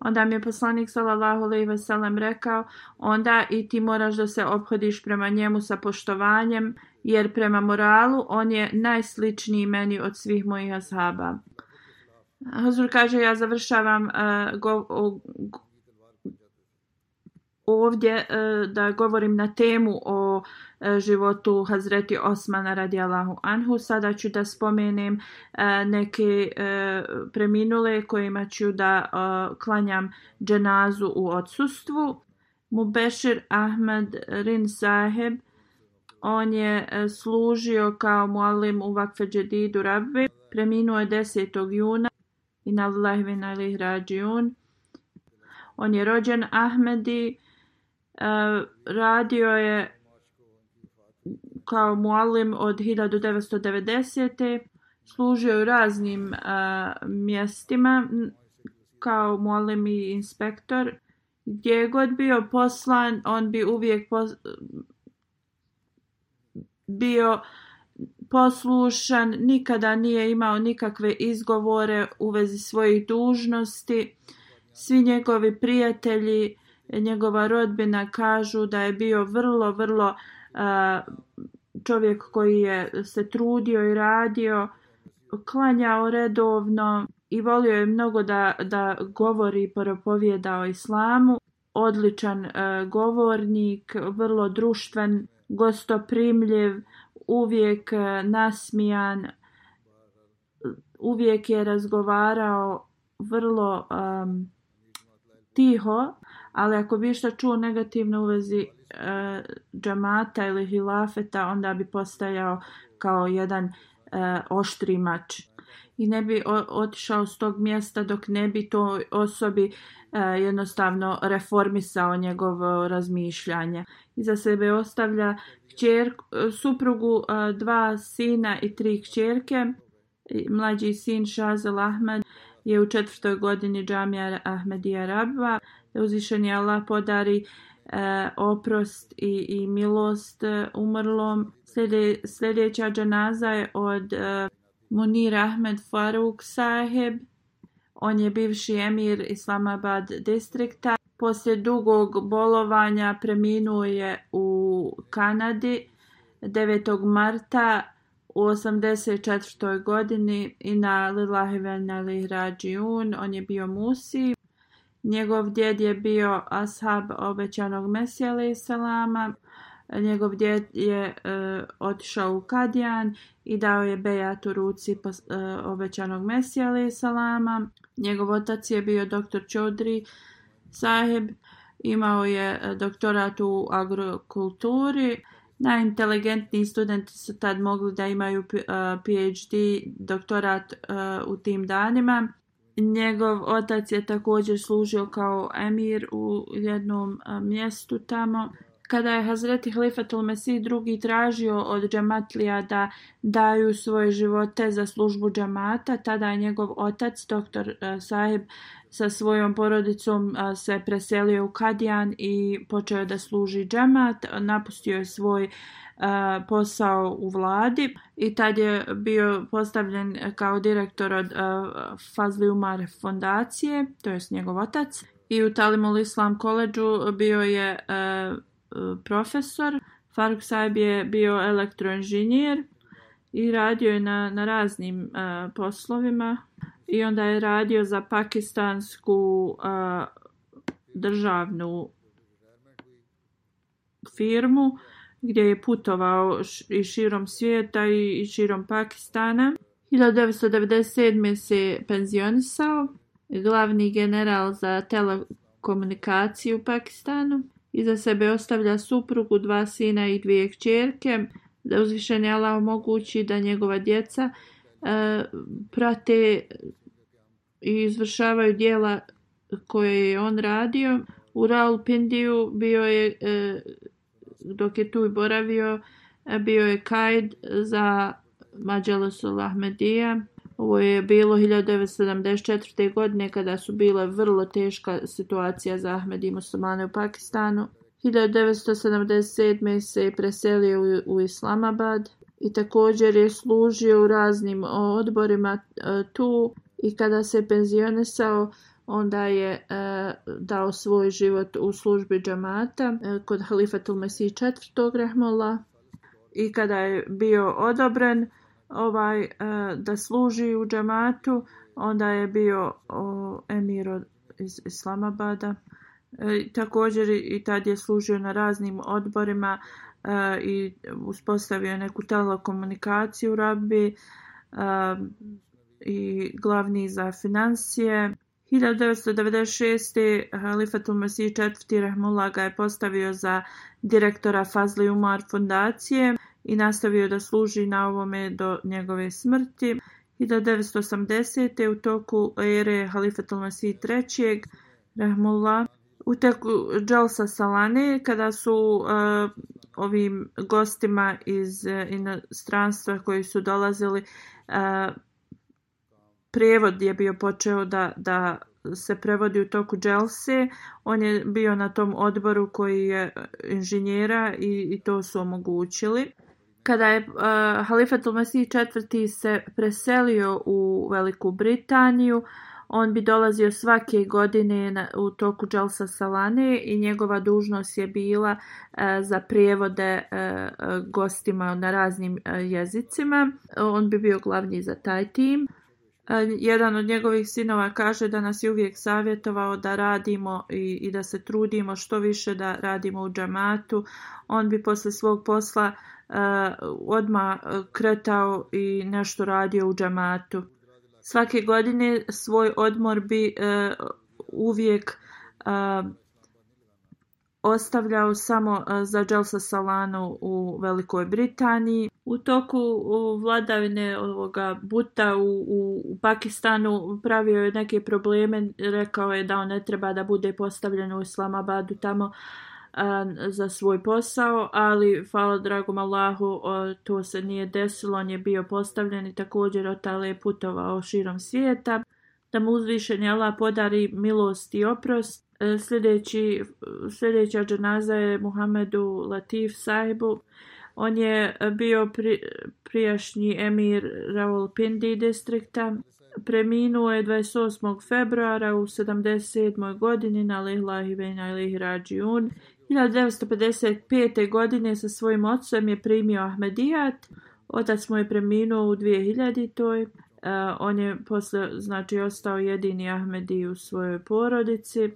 Speaker 1: Onda mi je poslanik sallallahu alejhi ve sellem rekao, onda i ti moraš da se obhodiš prema njemu sa poštovanjem, jer prema moralu on je najsličniji meni od svih mojih ashaba. Hazur kaže, ja završavam e, uh, go, o, ovdje uh, da govorim na temu o uh, životu Hazreti Osmana radijalahu anhu. Sada ću da spomenem uh, neke uh, preminule kojima ću da uh, klanjam dženazu u odsustvu. Mubešir Ahmed Rin Saheb, on je e, služio kao muallim u Vakfe Džedidu Rabbi. Preminuo je 10. juna i na Allahvina ili Rađiun. On je rođen Ahmedi, e, radio je kao muallim od 1990. Služio u raznim e, mjestima kao muallim i inspektor. Gdje je god bio poslan, on bi uvijek pos bio poslušan, nikada nije imao nikakve izgovore u vezi svojih dužnosti. Svi njegovi prijatelji njegova rodbina kažu da je bio vrlo, vrlo uh, čovjek koji je se trudio i radio, klanjao redovno i volio je mnogo da, da govori i propovieda o islamu. Odličan uh, govornik, vrlo društven, gostoprimljiv, uvijek e, nasmijan, uvijek je razgovarao vrlo um, tiho, ali ako bi šta čuo negativno u vezi uh, džamata ili hilafeta, onda bi postajao kao jedan uh, oštri mač. I ne bi otišao s tog mjesta dok ne bi to osobi e, jednostavno reformisao njegovo razmišljanje. Iza sebe ostavlja kćer, suprugu, e, dva sina i tri kćerke. Mlađi sin Šazel Ahmed je u četvrtoj godini džamija Ahmedija Rabba da uzvišeni Allah podari e, oprost i, i milost e, umrlom. Slede, sljedeća džanaza je od e, Munir Ahmed Faruk Saheb. On je bivši emir Islamabad distrikta. Poslije dugog bolovanja preminuo je u Kanadi 9. marta u 84. godini i na Lillahi Venali Lihrađiun. On je bio Musi. Njegov djed je bio ashab obećanog Mesija alaih salama. Njegov djed je e, otišao u Kadijan i dao je bejat u ruci pos, e, obećanog Mesija alaih salama. Njegov otac je bio doktor Čodri Saheb, Imao je e, doktorat u agrokulturi. Najinteligentniji studenti su tad mogli da imaju PhD e, doktorat e, u tim danima. Njegov otac je također služio kao emir u jednom e, mjestu tamo. Kada je Hazreti Halifatul Mesih drugi tražio od džematlija da daju svoje živote za službu džamata, tada je njegov otac, doktor eh, Sahib, sa svojom porodicom eh, se preselio u Kadijan i počeo da služi džemat, Napustio je svoj eh, posao u vladi i tad je bio postavljen kao direktor od Fazli Umar fondacije, to je njegov otac. I u Talimul Islam koleđu bio je profesor. Faruk Saib je bio elektroinženjer i radio je na, na raznim e, poslovima i onda je radio za pakistansku uh, državnu firmu gdje je putovao i širom svijeta i širom Pakistana. 1997. se penzionisao, glavni general za telekomunikaciju u Pakistanu. Iza sebe ostavlja suprugu, dva sina i dvije kćerke. Da uzvišen je Allah omogući da njegova djeca e, prate i izvršavaju dijela koje je on radio. U Raulpindiju bio je, e, dok je tu boravio, e, bio je kajd za Mađalosul Ahmedija. Ovo je bilo 1974. godine kada su bile vrlo teška situacija za Ahmed i muslimane u Pakistanu. 1977. se je preselio u, u Islamabad i također je služio u raznim odborima e, tu i kada se penzionisao onda je e, dao svoj život u službi džamata e, kod halifatul Mesih IV. rahmola i kada je bio odobren ovaj e, da služi u džamatu onda je bio o, emir iz Islamabada e, također i tad je služio na raznim odborima e, i uspostavio neku telekomunikaciju u Rabbi e, i glavni za financije 1996. E, Halifatul Masih IV. Rahmullah ga je postavio za direktora Fazli Umar fondacije i nastavio da služi na ovome do njegove smrti. 1980. u toku ere Halifatul Masih III. Rahmullah u teku Džalsa Salane kada su uh, ovim gostima iz uh, inostranstva koji su dolazili uh, prevod je bio počeo da, da se prevodi u toku Dželse. On je bio na tom odboru koji je inženjera i, i to su omogućili. Kada je uh, Halifat Mesih četvrti se preselio u Veliku Britaniju, on bi dolazio svake godine na, u toku Dželsa Salane i njegova dužnost je bila uh, za prijevode uh, gostima na raznim uh, jezicima. On bi bio glavni za taj tim. Jedan od njegovih sinova kaže da nas je uvijek savjetovao da radimo i, i da se trudimo što više da radimo u džamatu. On bi posle svog posla uh, odma e, kretao i nešto radio u džamatu. Svake godine svoj odmor bi uh, uvijek uh, ostavljao samo e, za Dželsa Salanu u Velikoj Britaniji. U toku vladavine ovoga Buta u, u, u Pakistanu pravio je neke probleme, rekao je da on ne treba da bude postavljen u Islamabadu tamo a, za svoj posao, ali hvala dragom Allahu o, to se nije desilo, on je bio postavljen i također otale je putovao širom svijeta. Da mu uzvišen Allah podari milost i oprost. E, sljedeći, sljedeća dženaza je Muhammedu Latif sahibu. On je bio pri, prijašnji emir Rawalpindi distrikta. Preminuo je 28. februara u 77. godini na Lihlahi Vena Ilihi Rađiun. 1955. godine sa svojim ocem je primio Ahmedijat. Otac mu je preminuo u 2000. toj. Uh, on je posle, znači, ostao jedini Ahmedi u svojoj porodici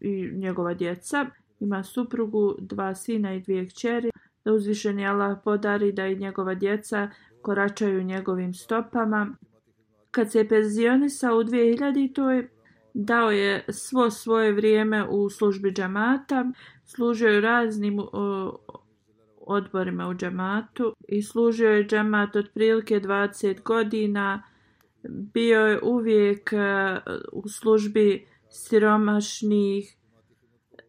Speaker 1: i njegova djeca. Ima suprugu, dva sina i dvije kćeri. Da uzvišeni Allah podari da i njegova djeca koračaju njegovim stopama. Kad se je penzionisao u 2000 dao je svo svoje vrijeme u službi džamata, služio je raznim o, odborima u džamatu i služio je džamat otprilike 20 godina. Bio je uvijek uh, u službi siromašnih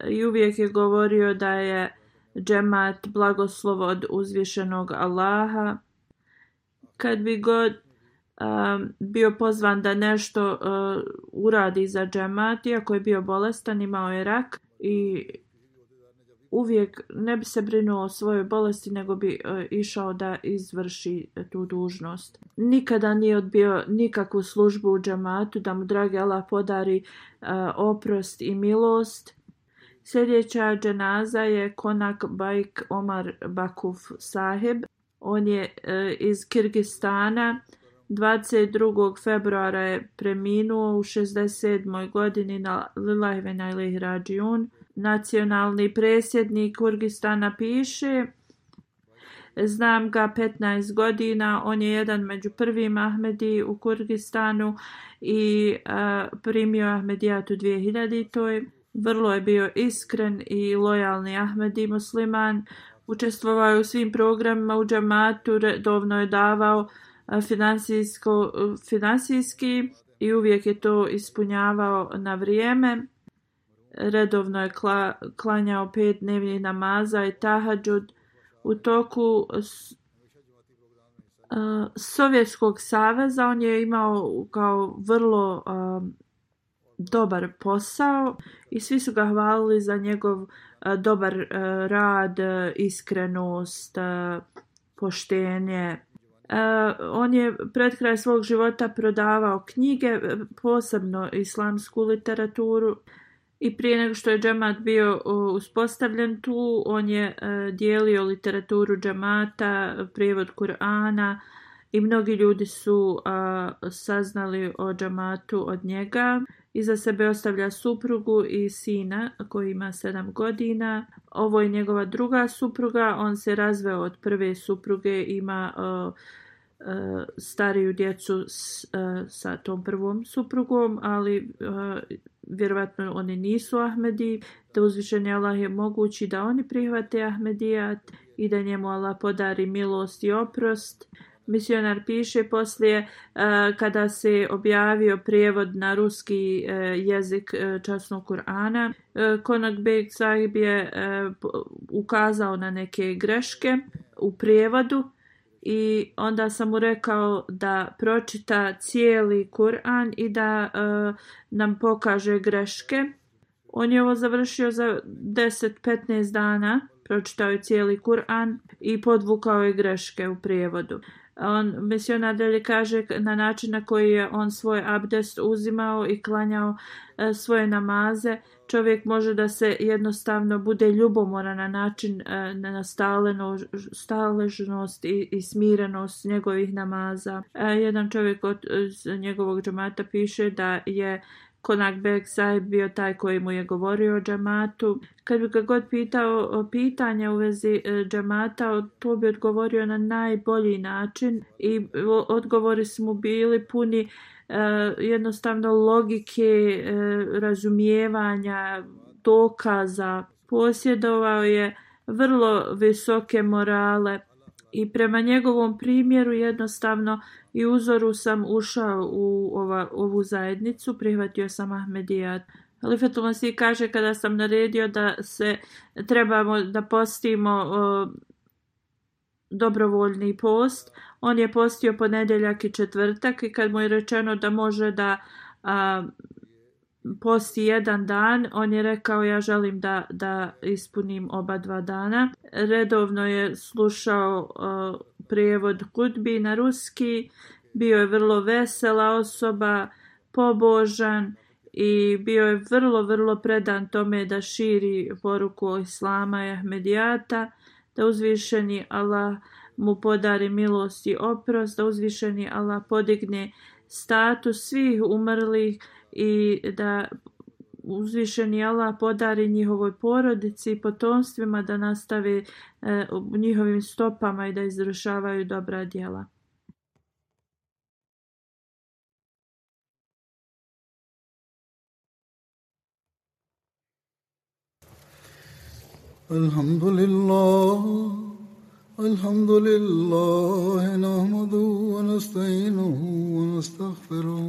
Speaker 1: i uvijek je govorio da je džemat blagoslov od uzvišenog Allaha. Kad bi god bio pozvan da nešto uh, uradi za džemat, iako je bio bolestan, imao je rak i uvijek ne bi se brinuo o svojoj bolesti, nego bi uh, išao da izvrši tu dužnost. Nikada nije odbio nikakvu službu u džamatu, da mu dragi Allah podari uh, oprost i milost. Sljedeća dženaza je Konak Bajk Omar Bakuf Saheb. On je uh, iz Kirgistana 22. februara je preminuo u 67. godini na Lilajvena ili Rađiun. Nacionalni presjednik Kurgistana piše Znam ga 15 godina, on je jedan među prvim Ahmedi u Kurgistanu i a, primio Ahmedijatu 2000. To je vrlo je bio iskren i lojalni Ahmedi musliman. Učestvovao je u svim programima u džamatu, redovno je davao finansijski i uvijek je to ispunjavao na vrijeme. Redovno je kla, klanjao pet dnevnih namaza i tahadžud u toku Sovjetskog saveza. On je imao kao vrlo a, dobar posao i svi su ga hvalili za njegov a, dobar rad, iskrenost, poštenje. Uh, on je pred kraj svog života prodavao knjige, e, posebno islamsku literaturu i prije nego što je džemat bio uh, uspostavljen tu, on je uh, dijelio literaturu džemata, prijevod Kur'ana i mnogi ljudi su uh, saznali o džematu od njega. Iza sebe ostavlja suprugu i sina koji ima 7 godina. Ovo je njegova druga supruga. On se razveo od prve supruge, ima uh, uh, stariju djecu s, uh, sa tom prvom suprugom, ali uh, vjerovatno oni nisu Ahmedi, da uzvišeni Allah je mogući da oni prihvate Ahmedijat i da njemu Allah podari milost i oprost. Misionar piše poslije eh, kada se objavio prijevod na ruski eh, jezik eh, časnog Kur'ana. Konak Beg sahib je ukazao na neke greške u prijevodu i onda sam mu rekao da pročita cijeli Kur'an i da nam pokaže greške. On je ovo završio za 10-15 dana, pročitao je cijeli Kur'an i podvukao je greške u prijevodu on misionar nadalje kaže na način na koji je on svoj abdest uzimao i klanjao e, svoje namaze. Čovjek može da se jednostavno bude ljubomoran na način e, na staleno, staležnost i, i smirenost njegovih namaza. E, jedan čovjek od e, njegovog džamata piše da je Konak Beksa je bio taj koji mu je govorio o džamatu. Kad bi ga god pitao o pitanja u vezi e, džamata, to bi odgovorio na najbolji način i odgovori su mu bili puni e, jednostavno logike, uh, razumijevanja, dokaza. Posjedovao je vrlo visoke morale i prema njegovom primjeru jednostavno i uzoru sam ušao u ova, ovu zajednicu, prihvatio sam Ahmedijat. Halifetul Masih kaže kada sam naredio da se trebamo da postimo o, dobrovoljni post, on je postio ponedjeljak i četvrtak i kad mu je rečeno da može da a, posti jedan dan, on je rekao ja želim da, da ispunim oba dva dana. Redovno je slušao uh, prijevod Kudbi na ruski, bio je vrlo vesela osoba, pobožan i bio je vrlo, vrlo predan tome da širi poruku Islama i Ahmedijata, da uzvišeni Allah mu podari milost i oprost, da uzvišeni Allah podigne status svih umrlih i da uzvišeni Allah podari njihovoj porodici i potomstvima da nastave e, u njihovim stopama i da izvršavaju dobra djela.
Speaker 2: الحمد لله الحمد لله نحمده ونستعينه ونستغفره